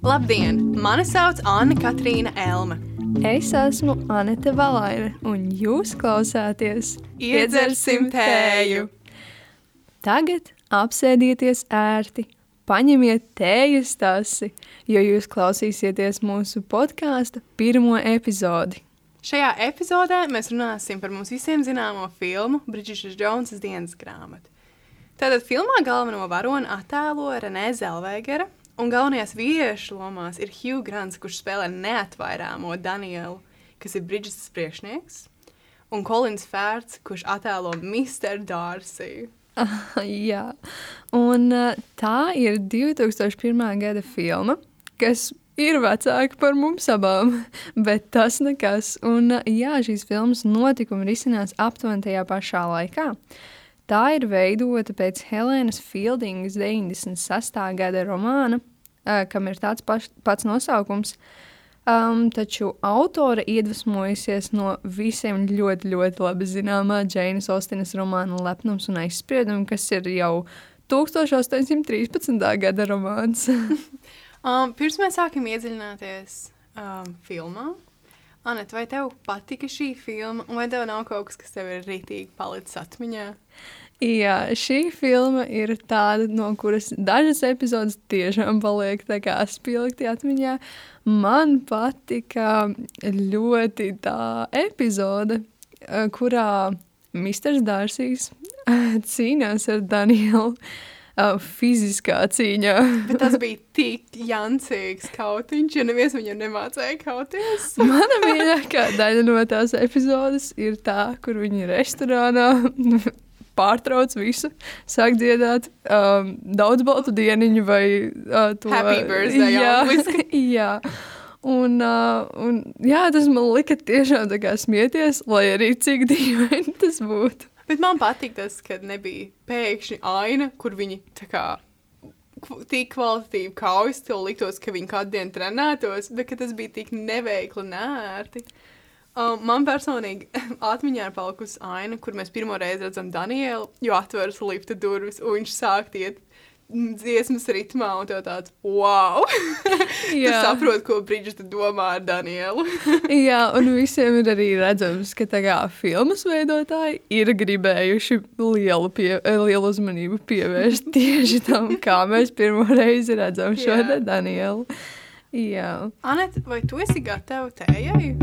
Labdien! Mani sauc Anna Katrīna Elma. Es esmu Anita Valaina, un jūs klausāties Iedzersim tēju! Tagad apsēdieties ērti, paņemiet tējas tasi, jo jūs klausīsieties mūsu podkāstu pirmo epizodi. Šajā epizodē mēs runāsim par mums visiem zināmo filmu Bridžetas Džonsas dienas grāmatu. Tātad filmā galveno varoni attēlo Renē Zelvēgera, un galvenajās vīriešu lomās ir Hugh Grants, kurš spēlē neatvairāmo Danielu, kas ir Bridžetas priekšnieks, un Kolins Fērts, kurš attēlo Mr. Darcy. Jā, un uh, tā ir 2001. gada filma, kas ir vecāka par mums abām, bet tas nekas. Un, uh, jā, šīs filmas notikumi risinās aptuveni tajā pašā laikā. Tā ir veidota pēc Helēnas Fieldingas 96. gada romāna, kam ir tāds paš, pats nosaukums. Um, taču autore iedvesmojusies no visiem ļoti, ļoti labi zināmā Džeinas Austinas romāna Lepnums un aizspriedumi, kas ir jau 1813. gada romāns. Um, pirms mēs sākam iedziļināties um, filmā, Anita, vai tev patika šī filma, vai tev nav kaut kas, kas tev ir rītīgi palicis atmiņā? Jā, šī filma ir tāda, no kuras dažas epizodes tiešām paliek spilgti atmiņā. Man patika ļoti tā epizode, eh, kurā Mr. Dārsīs cīnās ar Danielu uh, fiziskā cīņā. Bet tas bija tik jancīgs kautiņš, ja neviens viņam nemācēja kauties. Mana mīļākā daļa no tās epizodes ir tā, kur viņi ir restorānā. Pārtrauc visu, sāk dziedāt um, daudz baltu dieniņu vai uh, to Happy birthday Jā, jā. Un, uh, un, jā, tas man lika tiešām tā kā smieties, lai arī cik dīvaini tas būtu. Bet man patīk tas, ka nebija pēkšņi aina, kur viņi tā kā tik kvalitatīvi kaujas, tev liktos, ka viņi kādu dienu trenētos, bet tas bija tik neveikli nērti. Um, man personīgi atmiņā ir palikusi aina, kur mēs pirmo reizi redzam Danielu, jo atveras lifta durvis, un viņš sāk iet dziesmas ritmā, un tev tāds - wow! tu saproti, ko Brīdžeta domā ar Danielu. Jā, un visiem ir arī redzams, ka tā kā filmas veidotāji ir gribējuši lielu, pie, lielu uzmanību pievērst tieši tam, kā mēs pirmo reizi redzam šo Danielu. Jā. Anet, vai tu esi gatava tējai?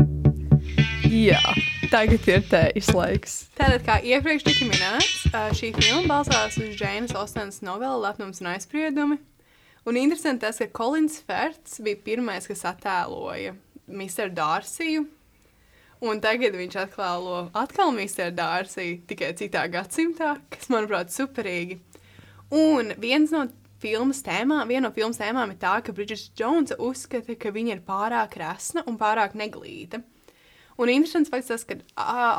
Jā, tagad ir tējas laiks. Tātad, kā iepriekš tika minēts, šī filma balstās uz Džeinas Ostenas novelu Lepnums un aizspriedumi. Un interesanti tas, ka Kolins Ferts bija pirmais, kas attēloja Mr. Dārsiju. Un tagad viņš atklālo atkal Mr. Dārsiju tikai citā gadsimtā, kas, manuprāt, superīgi. Un viens no filmas tēmām, viena no filmas tēmām ir tā, ka Bridžets Džons uzskata, ka viņa ir pārāk resna un pārāk neglīta. Un interesants fakts tas, ka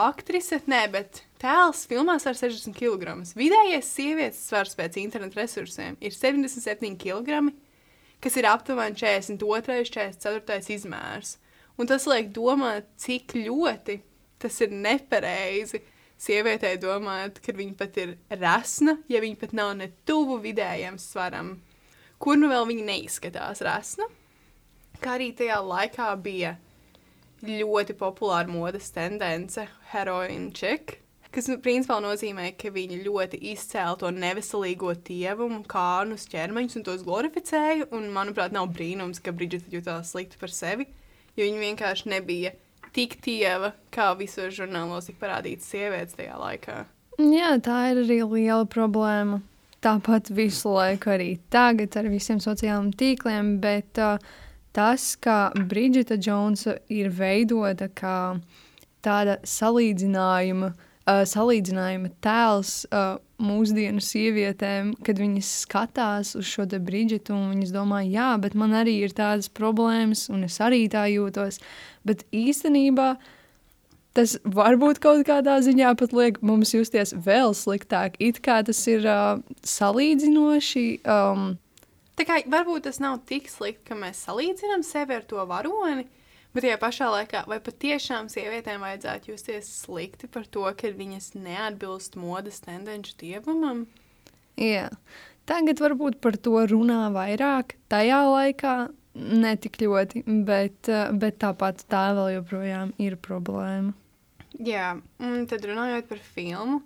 aktrise, ne, bet tēls filmās ar 60 kg. Vidējais sievietes svars pēc internetu resursiem ir 77 kg, kas ir aptuveni 42. un 44. izmērs. Un tas liek domāt, cik ļoti tas ir nepareizi sievietei domāt, ka viņa pat ir resna, ja viņa pat nav ne tuvu vidējiem svaram. Kur nu vēl viņa neizskatās resna? Kā arī tajā laikā bija ļoti populāra modes tendence, heroīna čeka, kas nu, principā nozīmē, ka viņi ļoti izcēla to neveselīgo tievumu, kārnus, ķermeņus un tos glorificēja. Un, manuprāt, nav brīnums, ka Brigita jutās slikti par sevi, jo viņa vienkārši nebija tik tieva, kā visos žurnālos tika parādīts sievietes tajā laikā. Jā, tā ir arī liela problēma. Tāpat visu laiku arī tagad ar visiem sociālajiem tīkliem, bet uh, tas, ka Brigita Džonsa ir veidota kā tāda salīdzinājuma, uh, salīdzinājuma tēls uh, mūsdienu sievietēm, kad viņas skatās uz šo te Brigitu un viņas domā, jā, bet man arī ir tādas problēmas un es arī tā jūtos, bet īstenībā tas varbūt kaut kādā ziņā pat liek mums justies vēl sliktāk, it kā tas ir uh, salīdzinoši. Um, Tā kā varbūt tas nav tik slikti, ka mēs salīdzinām sevi ar to varoni, bet tajā pašā laikā, vai patiešām sievietēm vajadzētu justies slikti par to, ka viņas neatbilst modes tendenci dievumam? Jā. Tagad varbūt par to runā vairāk. Tajā laikā netik ļoti, bet, bet tāpat tā vēl joprojām ir problēma. Jā, un tad runājot par filmu.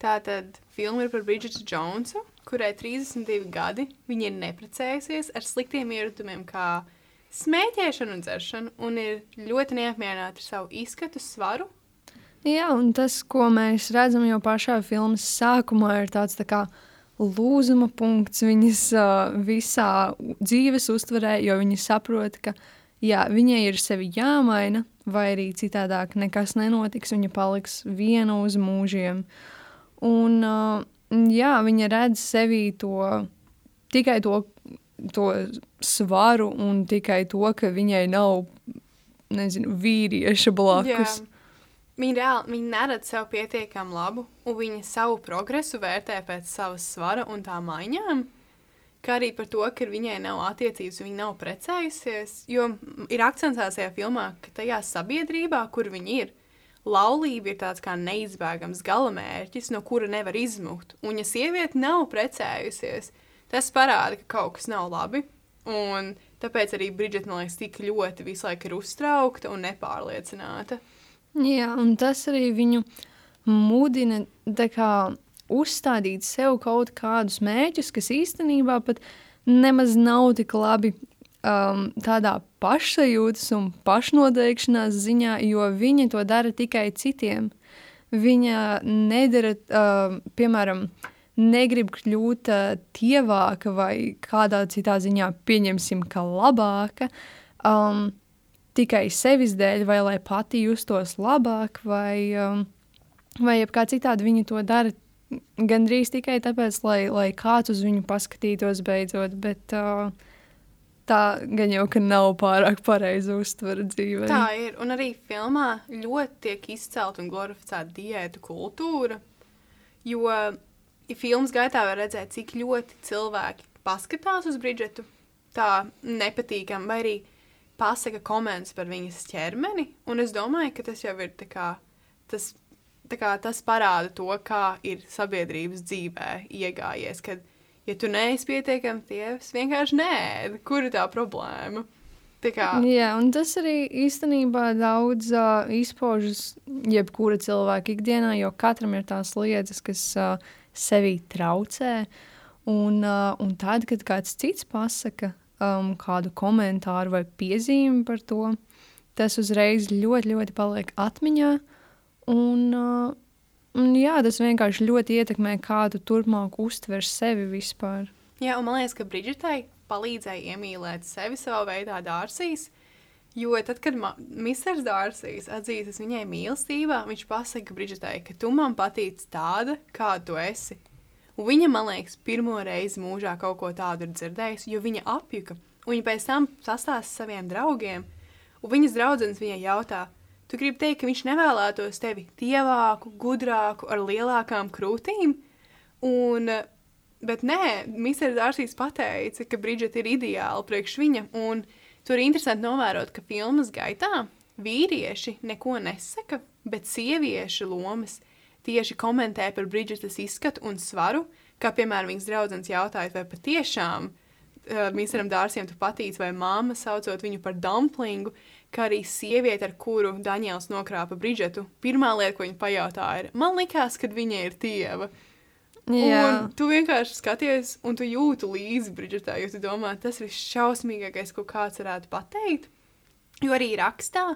Tā tad filma ir par Bridžetu Džonsu, kurai 32 gadi. Viņa ir neprecējusies ar sliktiem ieradumiem, kā smēķēšana un dzeršana, un ir ļoti neapmierināta ar savu izskatu, svaru. Jā, un tas, ko mēs redzam jau pašā filmas sākumā, ir tāds tā kā lūzuma punkts viņas uh, visā dzīves uztverē, jo viņa saprot, ka jā, viņai ir sevi jāmaina, vai arī citādāk nekas nenotiks, viņa paliks viena uz mūžiem. Un, uh, jā, viņa redz sevī to tikai to, to svaru un tikai to, ka viņai nav nezinu, vīrieša blakus. Jā. Viņa reāli viņa neredz sev pietiekami labu, un viņa savu progresu vērtē pēc savas svara un tā maiņām. Kā arī par to, ka viņai nav attiecības, viņa nav precējusies. Jo ir akcentēts tajā filmā, ka tajā sabiedrībā, kur viņa ir, laulība ir tāds kā neizbēgams galamērķis, no kura nevar izmukt. Un, ja sieviete nav precējusies, tas parāda, ka kaut kas nav labi. Un tāpēc arī Brigita, man liekas, tik ļoti visu laiku ir uztraukta un nepārliecināta. Jā, un tas arī viņu mudina kā, uzstādīt sev kaut kādus mērķus, kas īstenībā pat nemaz nav tik labi um, tādā pašsajūtas un pašnoteikšanās ziņā, jo viņa to dara tikai citiem. Viņa nedara, uh, piemēram, negrib kļūt uh, tievāka vai kādā citā ziņā pieņemsim, ka labāka. Um, tikai sevis dēļ, vai lai pati justos labāk, vai, um, vai kā citādi viņa to dara gandrīz tikai tāpēc, lai, lai kāds uz viņu paskatītos beidzot. Bet, uh, Tā gan jau ka nav pārāk pareiza uztvere dzīvē. Tā ir. Un arī filmā ļoti tiek izcelta un glorificēta diētu kultūra. Jo filmas gaitā var redzēt, cik ļoti cilvēki paskatās uz Bridžetu tā nepatīkami, vai arī pasaka komentus par viņas ķermeni. Un es domāju, ka tas jau ir kā, tas, kā, tas parāda to, kā ir sabiedrības dzīvē iegājies. Kad, ja tu neesi pietiekami tievs, vienkārši nē, kur ir tā problēma? Jā, un tas arī īstenībā daudz uh, izpaužas jebkura cilvēka ikdienā, jo katram ir tās lietas, kas uh, sevī traucē. Un, uh, un tad, kad kāds cits pasaka, um, kādu komentāru vai piezīmi par to, tas uzreiz ļoti, ļoti paliek atmiņā. Un, uh, un jā, tas vienkārši ļoti ietekmē, kā tu turpmāk uztver sevi vispār. Jā, un man liekas, ka Brigitei palīdzēja iemīlēt sevi savā veidā dārsīs. Jo tad, kad Mr. Dārsīs atzīstas viņai mīlestībā, viņš pasaka Brigitei, ka tu man patīc tāda, kāda tu esi. Un viņa, man liekas, pirmo reizi mūžā kaut ko tādu ir dzirdējusi, jo viņa apjuka. Un viņa pēc tam sastāsta saviem draugiem, un viņas draudzenes viņai jautā, tu gribi teikt, ka viņš nevēlētos tevi tievāku, gudrāku, ar lielākām krūtīm? Un, bet nē, Mr. Dārsīs pateica, ka Bridžeta ir ideāla priekš viņa, un tur ir interesanti novērot, ka filmas gaitā vīrieši neko nesaka, bet sieviešu lomas – tieši komentē par Bridžetas izskatu un svaru, kā piemēram viņas draudzens jautājot, vai patiešām uh, Mīsam Dārsiem tu patīc, vai māma saucot viņu par dumplingu, kā arī sieviete, ar kuru Daniels nokrāpa Bridžetu. Pirmā lieta, ko viņa pajautāja, ir, man likās, ka viņa ir tieva. Jā. Un tu vienkārši skaties, un tu jūti līdzi Bridžetā, jo tu domā, tas ir šausmīgākais, ko kāds varētu pateikt. Jo arī rakstā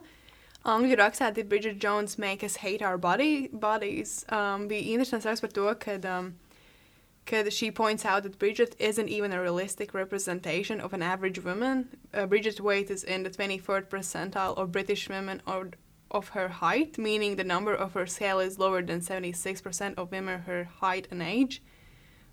Angļu rakstā Did Bridget Jones Make Us Hate Our body, Bodies um, bija interesants raksts par to, kad, um, kad she points out that Bridget isn't even a realistic representation of an average woman. Uh, Bridget's weight is in the 24th percentile of British women or of her height, meaning the number of her scale is lower than 76% of women her height and age.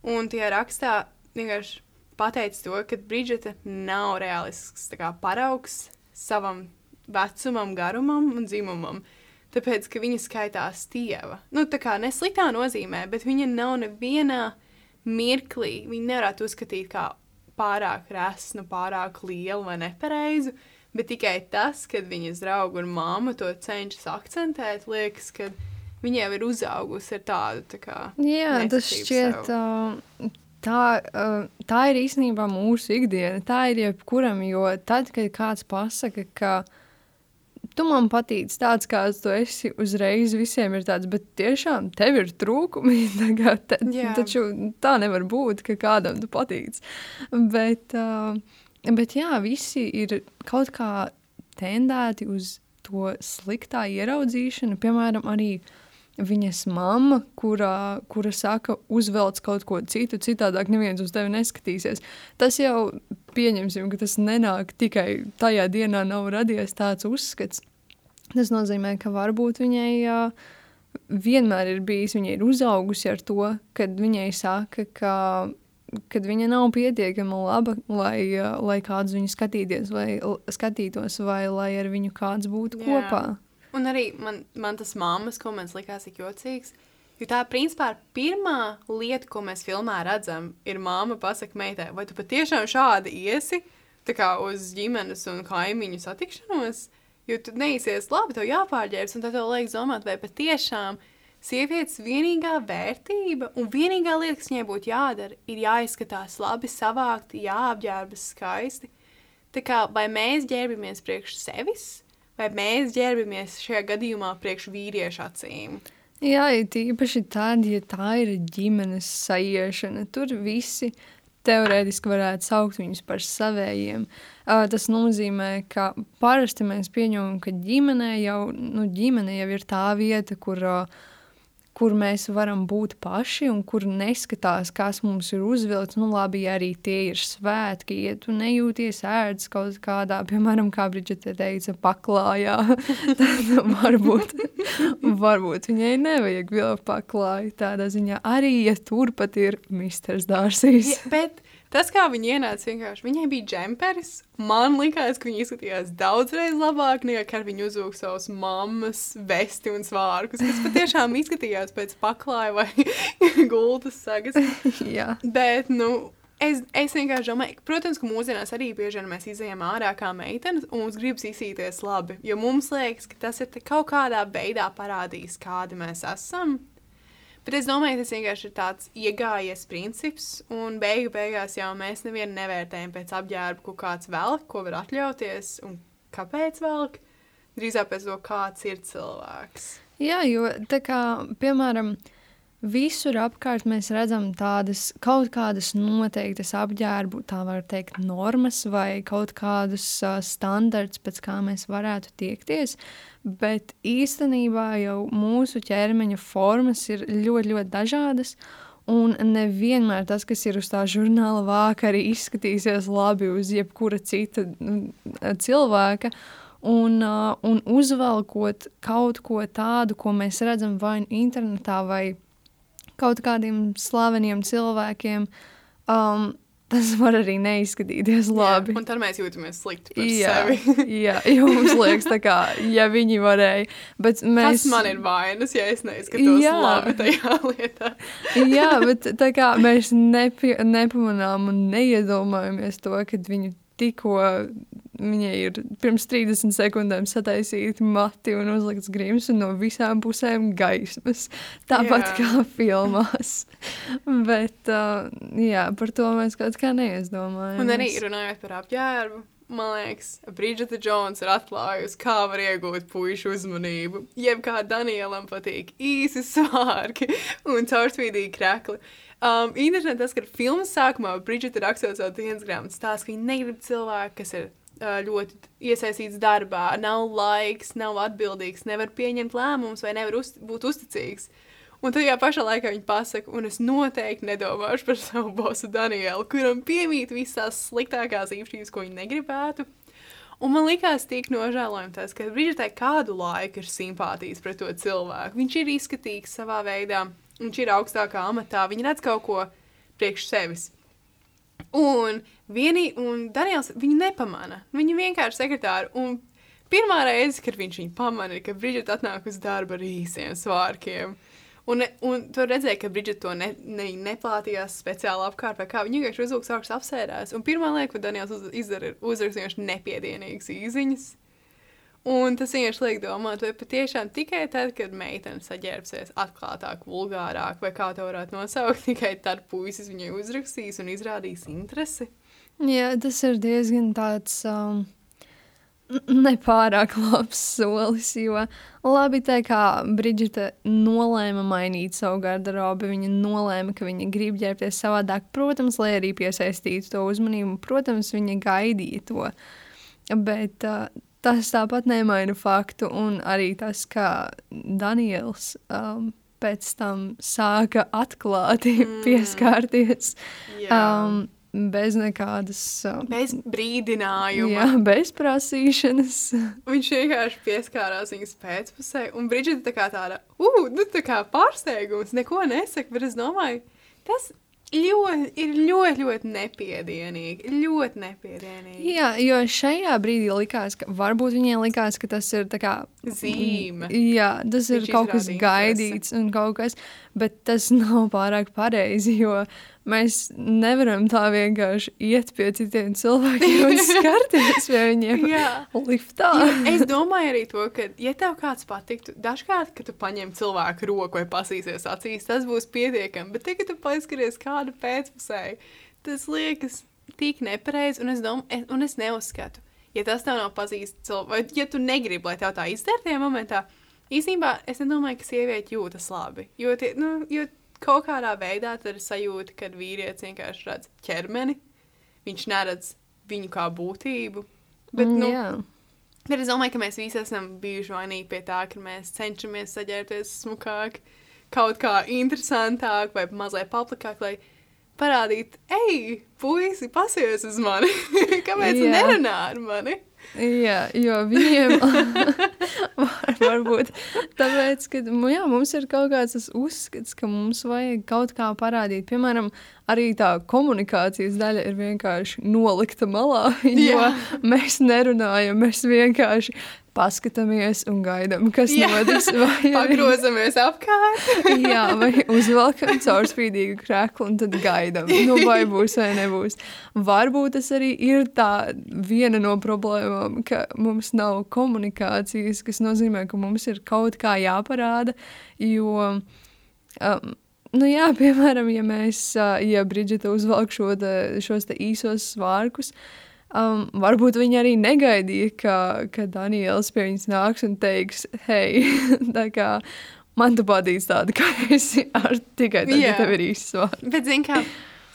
Un tie rakstā vienkārši pateica to, ka Bridžeta nav realisks kā, paraugs savam vecumam, garumam un dzimumam. Tāpēc, ka viņa skaitās tieva. Nu, tā kā nesliktā nozīmē, bet viņa nav nevienā mirklī. Viņa nevarētu uzskatīt kā pārāk resnu, pārāk lielu vai nepareizu. Bet tikai tas, kad viņas draugi un māma to cenšas akcentēt, liekas, ka viņa jau ir uzaugusi ar tādu tā kā. Jā, tas šķiet. Uh, tā, uh, tā ir īstenībā mūsu ikdiena. Tā ir jebkuram, jo tad, kad kāds pasaka, ka tu man patīc tāds, kāds tu esi, uzreiz visiem ir tāds, bet tiešām tev ir trūkumi. Tagad, te, taču tā nevar būt, ka kādam tu patīc. Bet, uh, bet jā, visi ir kaut kā tendēti uz to sliktā ieraudzīšanu. Piemēram, arī viņas mamma, kura, kura saka, uzvelc kaut ko citu, citādāk neviens uz tevi neskatīsies. Tas jau pieņemsim, ka tas nenāk tikai tajā dienā, nav radies tāds uzskats. Tas nozīmē, ka varbūt viņai uh, vienmēr ir bijis, viņa ir uzaugusi ar to, kad viņai saka, ka kad viņa nav pietiekami laba, lai, lai kāds viņu skatīties, vai skatītos, vai lai ar viņu kāds būtu Jā. kopā. Un arī man, man tas mammas koments likās tik jocīgs. Jo tā, principā, ir pirmā lieta, ko mēs filmā redzam, ir māma pasakā meitai, vai tu patiešām šādi iesi kā uz ģimenes un kaimiņu satikšanos. Jo tu neizsies labi, tev jāpārģērbs, un tad tev liekas domāt, vai patiešām sievietes vienīgā vērtība un vienīgā lieta, kas viņai būtu jādara, ir jāizskatās labi, savākt, jāapģērbas skaisti. Tā kā vai mēs ģērbamies priekš sevis, vai mēs ģērbamies šajā gadījumā priekš vīriešu acīm? Jā, ir tīpaši tad, ja tā ir ģimenes sajiešana. Tur visi teorētiski varētu saukt viņus par savējiem. Uh, tas nozīmē, ka parasti mēs pieņemam, ka ģimenē jau, nu, ģimene jau ir tā vieta, kur, uh, kur mēs varam būt paši un kur neskatās, kas mums ir uzvilkts. Nu, labi, arī tie ir svētki, ja tu nejūties ērts kaut kādā, piemēram, kā Brigita teica, paklājā, tad varbūt, varbūt viņai nevajag vilkt paklāju tādā ziņā. Arī, ja turpat ir misters Dārsīs. Ja, bet tas, kā viņi ienāca, vienkārši viņai bija džemperis. Man liekas, ka viņi izskatījās daudzreiz labāk nekā kad viņi uzvilka savus mammas vesti un svārkus, kas patiešām izskatījās pēc paklāja vai gultas sagas. Jā. Bet, nu, es, es vienkārši domāju, protams, ka mūsdienās arī bieži vien mēs izējām ārā kā meitenes, un mums gribas izsīties labi. Jo mums liekas, ka tas ir kaut kādā veidā parādījis, kādi mēs esam. Bet es domāju, tas vienkārši ir tāds iegājies princips, un beigu beigās jau mēs nevienu nevērtējam pēc apģērba, ko kāds velk, ko var atļauties, un kāpēc velk. Drīzāk pēc to, kāds ir cilvēks. Jā, jo tā kā, piemēram, visur apkārt mēs redzam tādas kaut kādas noteiktas apģērbu, tā var teikt, normas vai kaut kādus uh, standarts, pēc kā mēs varētu tiekties. Bet īstenībā jau mūsu ķermeņa formas ir ļoti, ļoti dažādas. Un nevienmēr tas, kas ir uz tā žurnāla vāka, arī izskatīsies labi uz jebkura cita cilvēka. Un, uh, un uzvelkot kaut ko tādu, ko mēs redzam vai nu internetā, vai kaut kādiem slaveniem cilvēkiem, um, tas var arī neizskatīties labi. Jā, un tad mēs jūtamies slikti par Jā, sevi. jā, jo mums liekas, kā, ja viņi varēja, bet mēs... Kas man ir vainas, ja es neizskatos Jā. labi tajā lietā? Jā, bet kā mēs nepie, nepamanām un neiedomājamies to, kad viņi tikko viņai ir pirms 30 sekundēm sataisīti mati un uzlikts grims un no visām pusēm gaismas. Tāpat Jā. kā filmās. Bet uh, jā, par to mēs kaut kā neizdomājam. Un arī runājot par apģērbu, man liekas, Brigita Jones ir atklājusi, kā var iegūt puikas uzmanību. Jeb kā Danielam patīk īsi svārki un caurspīdīgi krekli. Um, Interesanti tas, ka filmas sākumā Brigita rakstot savu dienas grāmatu stāstu, ka viņa negrib cilvēku, kas ir ļoti iesaistīts darbā, nav laiks, nav atbildīgs, nevar pieņemt lēmumus vai nevar uz, būt uzticīgs. Un tad, ja pašā laikā viņa pasaka, un es noteikti nedomāšu par savu bosu Danielu, kuram piemīt visas tās sliktākās īpašības, ko viņa negribētu. Un man liekas, tik nožēlojami tas, ka Brīdžitai kādu laiku ir simpātijas pret to cilvēku. Viņš ir izskatīgs savā veidā, viņš ir augstākā amatā, viņa redz kaut ko priekš sevis. Un, vienī, un Daniels viņu nepamana. Viņa vienkārši sekretāra. Un pirmā reize, kad viņš viņu pamana, ir, kad Brīdžita atnāk uz darbu ar īsiem svārkiem. Un, un tu redzēji, ka Brīdžita to ne, ne, neplātījās speciāli apkārt, vai kā viņa vienkārši uzlūks augstu apsērās. Un pirmā lieta, ko Daniels uz, izdara, ir uzrakstīt vienkārši nepiedienīgas īziņas. Un tas vienkārši liek domāt, vai patiešām tikai tad, kad meitene saģērbsies atklātāk, vulgārāk, vai kā to varētu nosaukt, tikai tad puisis viņai uzrakstīs un izrādīs interesi. Jā, tas ir diezgan tāds um, nepārāk labs solis. Jo labi, tā kā Brigita nolēma mainīt savu garderobi, viņa nolēma, ka viņa grib ģērbties savādāk. Protams, lai arī piesaistītu to uzmanību, protams, viņa gaidīja to. Bet uh, tas tāpat nemaina faktu, un arī tas, ka Daniels um, pēc tam sāka atklāti mm. pieskārties. Jā. Um, bez nekādas. Um, Bez brīdinājuma. jā, bez prasīšanas. Viņš vienkārši pieskārās viņas pēcpusē, un Brigita tā kā tāda, uh, nu tā kā pārsteigums, neko nesaka, bet es domāju, tas ļoti, ir ļoti, ļoti nepiedienīgi, ļoti nepiedienīgi. Jā, jo šajā brīdī likās, ka varbūt viņai likās, ka tas ir tā kā Zīme. Jā, tas ir Viņš kaut kas gaidīts un kaut kas, bet tas nav pārāk pareizi, jo mēs nevaram tā vienkārši iet pie citiem cilvēkiem un skarties pie viņiem Jā. liftā. Jo es domāju arī to, ka, ja tev kāds patiktu, dažkārt, kad tu paņem cilvēku roku vai pasīsies acīs, tas būs pietiekami. Bet, kad tu paskaties kādu pēcpusēju, tas liekas tik nepareizi, un es, dom, es, un es neuzskatu, ja tas tev nav pazīstams vai ja tu negribi, lai tev tā izdara tajā momentā, īstenībā es nedomāju, ka sieviete jūtas labi. Jo, tie, nu, jo kaut kādā veidā ir sajūta, ka vīrietis vienkārši redz ķermeni, viņš neredz viņu kā būtību. Bet, Mm, nu, jā. Bet es domāju, ka mēs visi esam bijuši vainīgi pie tā, ka mēs cenšamies saģērbties smukāk, kaut kā interesantāk vai mazliet paplikāk, lai parādītu, ej, puisi, pasies uz mani. Kāpēc Jā. nerunā ar mani? Jā, jo viņiem var, varbūt tāpēc, ka jā, mums ir kaut kāds tas uzskats, ka mums vajag kaut kā parādīt. Piemēram, arī tā komunikācijas daļa ir vienkārši nolikta malā, jo Jā. mēs nerunājam, mēs vienkārši paskatāmies un gaidām, kas Jā. notiks. Pagrozamies apkārt. jā, vai uzvelkam caurspīdīgu krēklu un tad gaidām, nu, vai būs vai nebūs. Varbūt tas arī ir tā viena no problēmām, ka mums nav komunikācijas, kas nozīmē, ka mums ir kaut kā jāparāda, jo. Um, Nu jā, piemēram, ja mēs, ā, ja Brigita uzvelk šo te, šos te īsos svārkus, um, varbūt viņa arī negaidīja, ka, ka Daniels pie viņas nāks un teiks, hei, tā kā man tu patīc tāda, kā esi, ar tikai tad, ja Jā. tev ir īsts svārks. Bet, zini, kā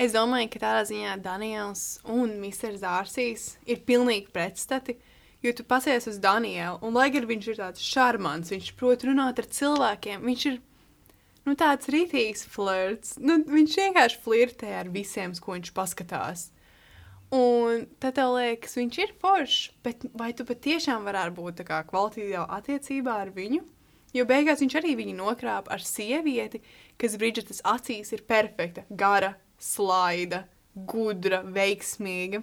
es domāju, ka tādā ziņā Daniels un Mr. Zārsīs ir pilnīgi pretstati. Jo tu pasies uz Danielu, un lai gan viņš ir tāds šarmants, viņš prot runāt ar cilvēkiem, viņš ir nu, tāds rītīgs flirts. Nu, viņš vienkārši flirtē ar visiem, ko viņš paskatās. Un tad tev liekas, viņš ir foršs, bet vai tu patiešām varētu būt kā kvalitīvā attiecībā ar viņu? Jo beigās viņš arī viņu nokrāpa ar sievieti, kas Brīdžetas acīs ir perfekta, gara, slaida, gudra, veiksmīga.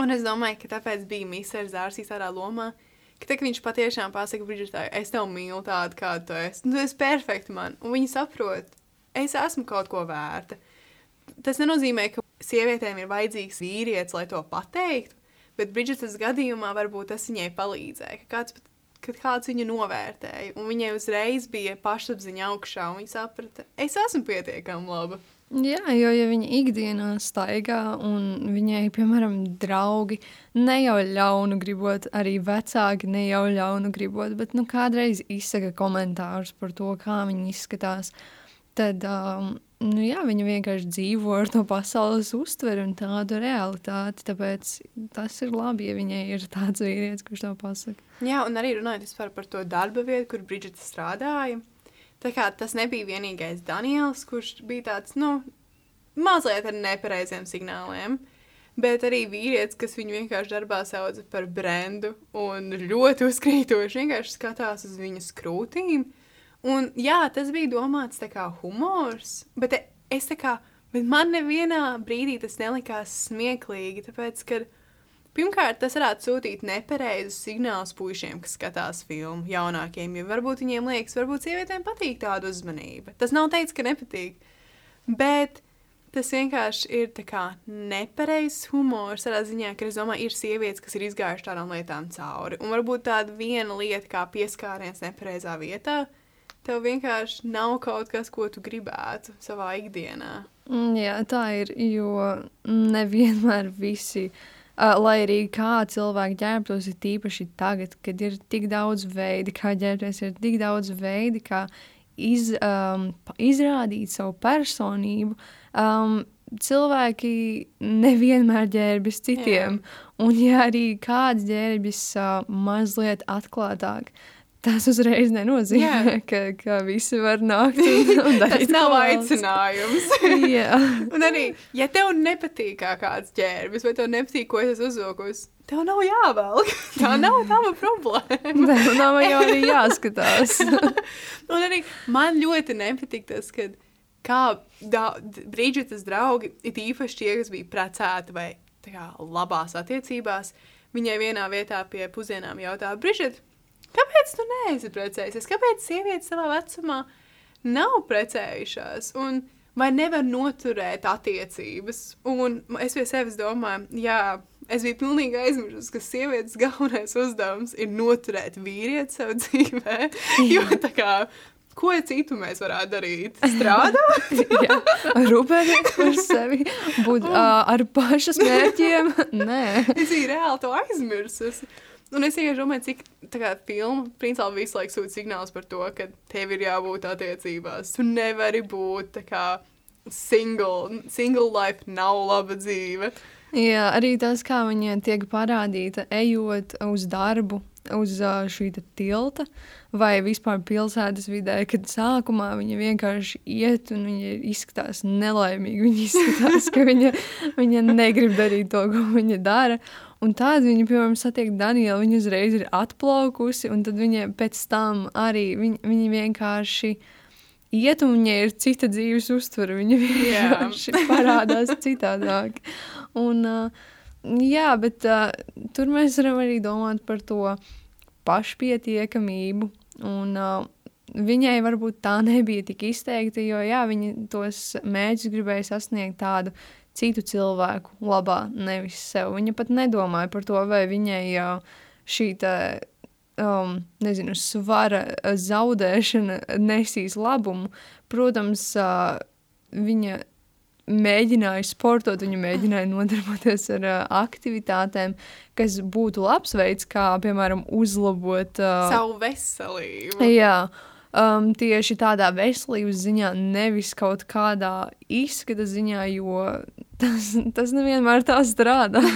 Un es domāju, ka tāpēc bija Mīsers Zārsīs tādā lomā, ka tā, ka viņš patiešām pasaka Brīdžetai, es tev mīlu tādu, kāda tu esi. Nu, tu esi perfekta man. Un viņi saprot, es esmu kaut ko vērta. Tas nenozīmē, ka sievietēm ir vajadzīgs vīrietis, lai to pateiktu, bet Brīdžetas gadījumā varbūt tas viņai palīdzēja. Ka kāds, kad kāds viņu novērtēja, un viņai uzreiz bija pašapziņa augšā, un viņa saprata, es esmu pietiekami laba. Jā, jo ja viņa ikdienā staigā un viņai, piemēram, draugi ne jau ļaunu gribot, arī vecāki ne jau ļaunu gribot, bet nu, kādreiz izsaka komentārus par to, kā viņi izskatās, tad um, nu, jā, viņa vienkārši dzīvo ar to pasaules uztveri un tādu realitāti. Tāpēc tas ir labi, ja viņai ir tāds vīrietis, kurš to pasaka. Jā, un arī runājot par to darba vietu, kur Brīdžeta strādāja. Kā tas nebija vienīgais Daniels, kurš bija tāds, nu, mazliet ar nepareiziem signāliem. Bet arī vīrietis, kas viņu vienkārši darbā sauca par brendu un ļoti uzkrītoši vienkārši skatās uz viņas krūtīm. Un jā, tas bija domāts kā humors, bet e- es tā kā, bet man nevienā brīdī tas nelikās smieklīgi, tāpēc, ka Pirmkārt, tas varētu sūtīt nepareizus signālus puišiem, kas skatās filmu, jaunākiem. Jo varbūt viņiem liekas, varbūt sievietēm patīk tāda uzmanība. Tas nav teicis, ka nepatīk. Bet tas vienkārši ir tā kā nepareizs humors. Tādā ziņā, ka es domāju, ir sievietes, kas ir izgājušas tādām lietām cauri. Un varbūt tāda viena lieta, kā pieskāriens nepareizā vietā, tev vienkārši nav kaut kas, ko tu gribētu savā ikdienā. Mm, Jā, tā ir, jo nevienmēr visi, uh, lai arī kā cilvēki ģērbtos, ir tīpaši tagad, kad ir tik daudz veidu, kā ģērbties, ir tik daudz veidu, kā iz, um, izrādīt savu personību. Um, cilvēki nevienmēr ģērbjas citiem, un ja arī kāds ģērbjas uh, mazliet atklātāk, tas uzreiz nenozīmē, ka, ka visi var nākt un, un Tas nav ko vēlas. aicinājums. Un arī, ja tev nepatīk kā kāds ģērbis, vai tev nepatīk, ko es esmu uzvilkusi, tev nav jāvelk. Tā nav tava problēma. Tev nav jau arī jāskatās. Un arī man ļoti nepatīk tas, ka kā Brīdžetas draugi, it īpaši tie, kas bija precēti vai kā, labās attiecībās, viņai vienā vietā pie pusdienām jautā, Brīdžet, kāpēc tu neesi precējusies? Kāpēc sievietes savā vecumā nav precējušās? Un vai nevar noturēt attiecības? Un es pie sevis domāju, jā. Es biju pilnīgi aizmirsusi, ka sievietes galvenais uzdevums ir noturēt vīrieti savā dzīvē. Jo tā kā, ko citu mēs varētu darīt? Strādāt? Jā, rūpēties par sevi, būt uh, ar pašas mērķiem. Nē, es biju reāli to aizmirsusi. Un es vienkārši domāju, cik tā kā filma principā visu laiku sūta signālus par to, ka tev ir jābūt attiecībās. Tu nevari būt tā kā single. Single life nav laba dzīve. Jā, arī tas, kā viņa tiek parādīta, ejot uz darbu, uz šī tilta vai vispār pilsētas vidē, kad sākumā viņa vienkārši iet un viņa izskatās nelaimīga. Viņa izskatās, ka viņa, viņa negrib darīt to, ko viņa dara. Un tad viņa, piemēram, satiek Danielu, viņa uzreiz ir atplaukusi, un tad viņa pēc tam arī viņa, viņa vienkārši iet, un viņai ir cita dzīves uztvere. Viņa vienkārši parādās citādāk. Un, uh, jā, bet uh, tur mēs varam arī domāt par to pašpietiekamību. Un, uh, viņai varbūt tā nebija tik izteikta, jo jā, viņa tos mērķus gribēja sasniegt tādu citu cilvēku labā, nevis sev. Viņa pat nedomāja par to, vai viņai uh, šī tā, um, nezinu, svara uh, zaudēšana nesīs labumu. Protams, uh, viņa mēģināja sportot, viņa mēģināja nodarboties ar uh, aktivitātēm, kas būtu labs veids, kā, piemēram, uzlabot uh, Savu veselību. Jā, um, tieši tādā veselības ziņā, nevis kaut kādā izskata ziņā, jo tas, tas nevienmēr tā strādā.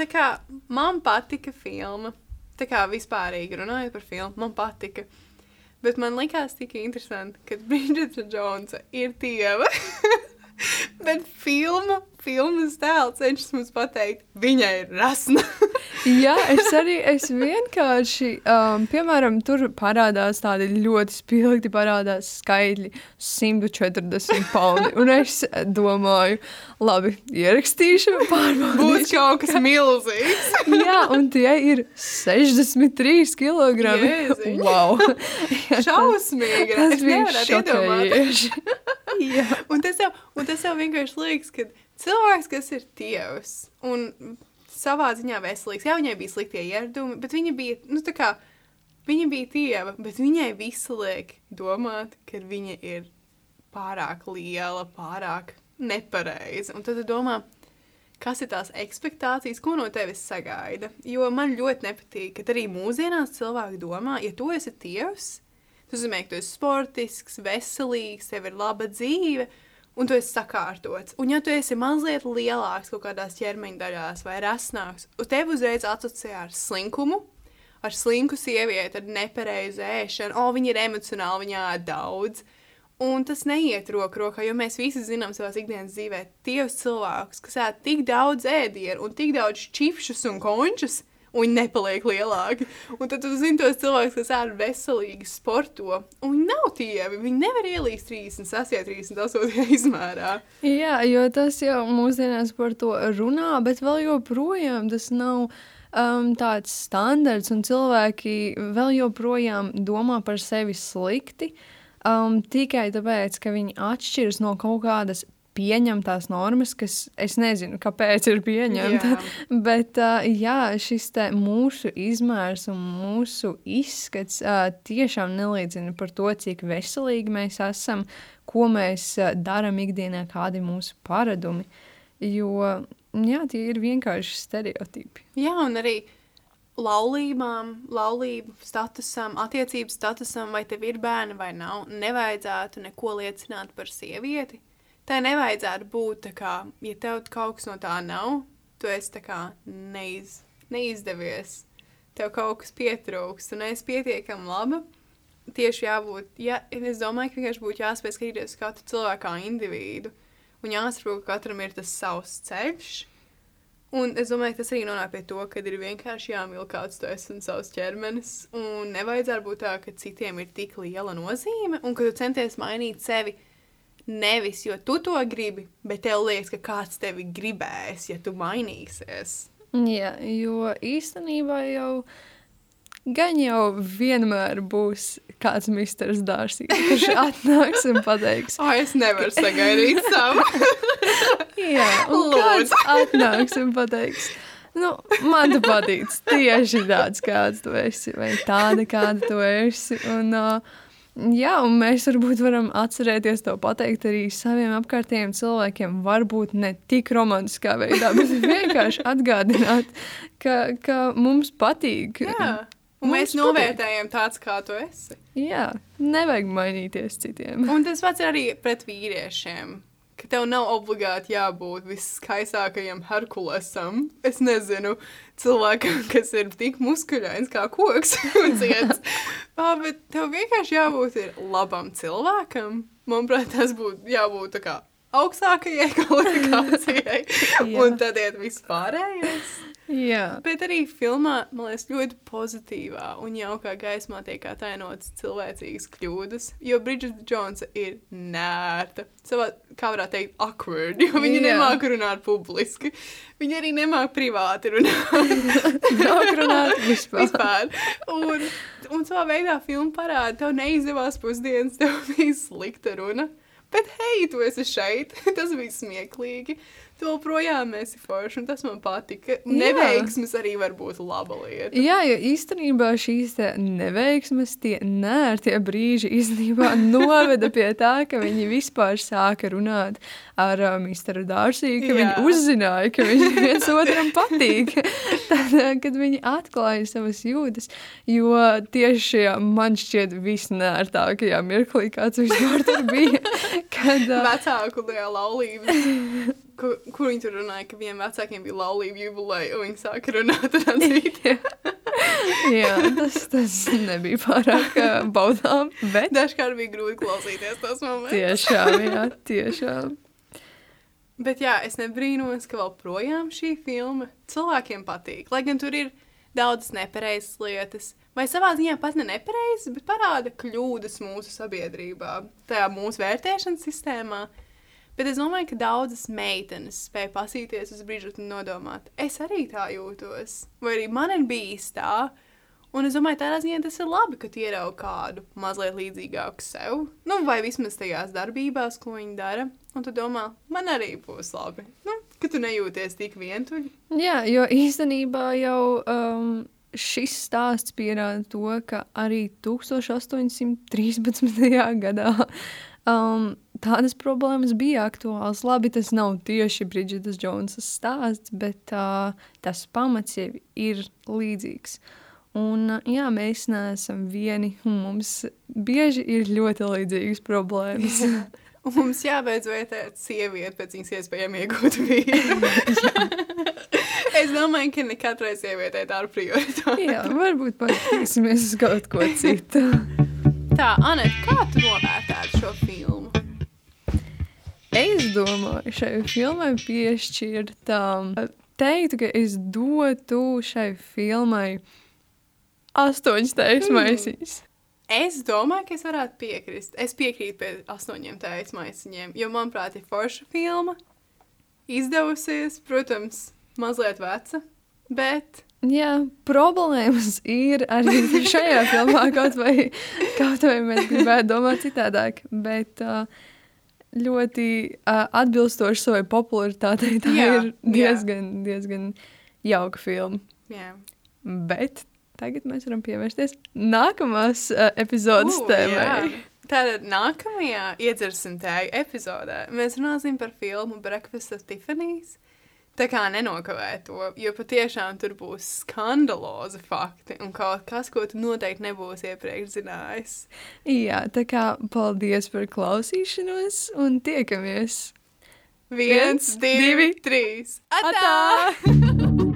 Tā kā man patika filma, tā kā vispārīgi runājot par filmu, man patika. Bet man likās tik interesanti, ka Bridžeta Džonsa ir tieva. Bet filma, filmas tēls cenšas mums pateikt, viņai ir rasna. Jā, es arī es vienkārši, um, piemēram, tur parādās tādi ļoti spilgti, parādās skaitļi 140 paundi. Un es domāju, labi, ierakstīšu, Būs pārbaudīšu. kaut kas milzīgs. Jā, un tie ir 63 kg. Wow! Šausmīgi. Tas Es bija šokējoši. Jā. Un tas, jau, un tas jau vienkārši liekas, ka cilvēks, kas ir tievs un savā ziņā veselīgs, jā, viņai bija sliktie ieradumi, bet viņa bija, nu, tā kā, viņa bija tieva, bet viņai visu liek domāt, ka viņa ir pārāk liela, pārāk nepareiza. Un tad tu domā, kas ir tās expectācijas, ko no tevis sagaida. Jo man ļoti nepatīk, ka arī mūsdienās cilvēki domā, ja tu esi tievs, tas nozīmē, ka tu esi sportisks, veselīgs, tev ir laba dzīve. Un tu esi sakārtots. Un, ja tu esi mazliet lielāks kaut kādās ķermeņa daļās vai rasnāks, tad tev uzreiz asociē ar slinkumu, ar slinku sievieti, ar nepareizu ēšanu. O, viņa ir emocionāli, viņa ēd daudz. Un tas neiet roku rokā, jo mēs visi zinām savā ikdienas dzīvē, tievs cilvēkus, kas ēd tik daudz ēdienu un tik daudz čipšus un končus, un viņi nepaliek lielāki. Un tad tu zini tos cilvēkus, kas ēd veselīgi, sporto, un viņi nav tievi. Viņi nevar ielīst 36, 38 izmērā. Jā, jo tas jau mūsdienās par to runā, bet vēl joprojām tas nav um, tāds standarts, un cilvēki vēl joprojām domā par sevi slikti. Um, tikai tāpēc, ka viņi atšķiras no kaut kādas pieņem tās normas, kas es nezinu, kāpēc ir pieņemta. Jā. Bet uh, jā, šis mūsu izmērs un mūsu izskats uh, tiešām neliecina par to, cik veselīgi mēs esam, ko mēs uh, darām ikdienā, kādi ir mūsu paradumi. Jo jā, tie ir vienkārši stereotipi. Jā, un arī laulībām, laulību statusam, attiecību statusam, vai tev ir bērni vai nav, nevajadzētu neko liecināt par sievieti. Tā nevajadzētu būt tā kā, ja tev kaut kas no tā nav, tu esi tā kā neiz, neizdevies. Tev kaut kas pietrūks, tu neesi pietiekami laba. Tieši jābūt, ja, es domāju, ka vienkārši būtu jāspēj skatīties katru cilvēku kā individu. Un jāsaprot, ka katram ir tas savs ceļš. Un es domāju, ka tas arī nonāk pie to, ka ir vienkārši jāmīl kāds tu esi un savs ķermenis. Un nevajadzētu būt tā, ka citiem ir tik liela nozīme un ka tu centies mainīt sevi nevis jo tu to gribi, bet tev liekas, ka kāds tevi gribēs, ja tu mainīsies. Jā, jo īstenībā jau gan jau vienmēr būs kāds misters dārsīgs, kurš atnāks un pateiks, O, es nevaru sagaidīt savu. jā, un kāds atnāks un pateiks, nu, man tu patīc tieši tāds, kāds tu esi, vai tāda, kāda tu esi, un uh, Jā, un mēs varbūt varam atcerēties to pateikt arī saviem apkārtējiem cilvēkiem. Varbūt ne tik romantiskā veidā, bet vienkārši atgādināt, ka, ka mums patīk. Jā. Un Mums mēs novērtējam tāds, kā tu esi. Jā, nevajag mainīties citiem. Un tas pats arī pret vīriešiem. Ka tev nav obligāti jābūt viskaistākajam Herkulesam. Es nezinu, cilvēkam, kas ir tik muskuļains kā koks. un ciets. Ā, bet tev vienkārši jābūt ir labam cilvēkam. Manuprāt, tas būtu jābūt tā kā augstākajai kvalifikācijai. Un tad iet vispārējais. Jā, Bet arī filmā, man liekas, ļoti pozitīvā un jaukā gaismā tiek atainotas cilvēcīgas kļūdas. Jo Bridget Jonesa ir nērta. Savā, kā varētu teikt, awkward. Jo viņa Jā. nemāķi runāt publiski. Viņa arī nemāķi privāti runāt runāt vispār. vispār. Un, un savā veidā filma parāda, tev neizdevās pusdienas, tev bija slikta runa. Bet, hei, tu esi šeit. Tas bija smieklīgi. Joprojām esi forši, un tas man patika. Neveiksmes arī var būt laba lieta. Jā, jo īstenībā šīs neveiksmes, tie nērtie brīži īstenībā noveda pie tā, ka viņi vispār sāka runāt ar uh, Misteru Dārsiju, ka Jā. viņi uzzināja, ka viņi viens otram patīk. Tad, kad viņi atklāja savas jūtas, jo tieši man šķiet visnērtākajā mirklī, kāds vispār tur bija, kad uh, Vecāku laulībā. Kur, kur viņi tur runāja, ka vienam vecākiem bija laulība jubileja, un viņi sāka runāt ar citiem. jā, tas, tas nebija pārāk uh, baudām, bet Dažkārt bija grūti klausīties tos momentus. tiešām, jā, tiešām. Bet jā, es nebrīnos, ka vēl projām šī filma cilvēkiem patīk. Lai gan tur ir daudzas nepareizas lietas, vai savā ziņā pat ne nepareizas, bet parāda kļūdas mūsu sabiedrībā, tajā mūsu vērtēšanas sistēmā. Bet es domāju, ka daudzas meitenes spēja pasīties uz brīdi un nodomāt, es arī tā jūtos, vai arī man ir bijis tā. Un es domāju, tādā ziņā tas ir labi, ka tu ieraugi kādu mazliet līdzīgāku sev, nu, vai vismaz tajās darbībās, ko viņi dara. Un tu domā, man arī būs labi, nu, ka tu nejūties tik vientuļi. Jā, jo īstenībā jau um, šis stāsts pierāda to, ka arī 1813. gadā um, tādas problēmas bija aktuālas. Labi, tas nav tieši Bridžetas Džonsas stāsts, bet uh, tas pamats jau ir līdzīgs. Un, uh, jā, mēs neesam vieni, un mums bieži ir ļoti līdzīgas problēmas. Un mums jābeidz vērtēt sievieti pēc viņas iespējām iegūt vīru. es domāju, ka ne katrai sievietei tā ir prioritāte. jā, varbūt paskatīsimies uz kaut ko citu. Tā, Anet, kā tu novērtētu šo filmu? Es domāju, šai filmai piešķirt, um, teiktu, ka es dotu šai filmai astoņas taismaisīs. Es domāju, ka es varētu piekrist. Es piekrītu pie astoņiem tējas maisiņiem, jo, manuprāt, ir forša filma. Izdevusies, protams, mazliet veca, bet Jā, problēmas ir arī šajā filmā, kaut vai, kaut vai mēs gribētu domāt citādāk. Bet uh, ļoti uh, atbilstoši savai popularitātei. Tā Jā, ir diezgan, diezgan jauka filma. Jā. Bet tagad mēs varam pievērsties nākamās uh, epizodes Ū, tēmai. jā. Tātad nākamajā iedzersim tēju epizodē mēs runāsim par filmu Breakfast at Tiffany's. Tā kā nenokavē to, jo patiešām tur būs skandalozi fakti un kaut kas, ko tu noteikti nebūsi iepriekš zinājis. Jā, tā kā paldies par klausīšanos un tiekamies! Viens, divi, trīs. Atā! Atā!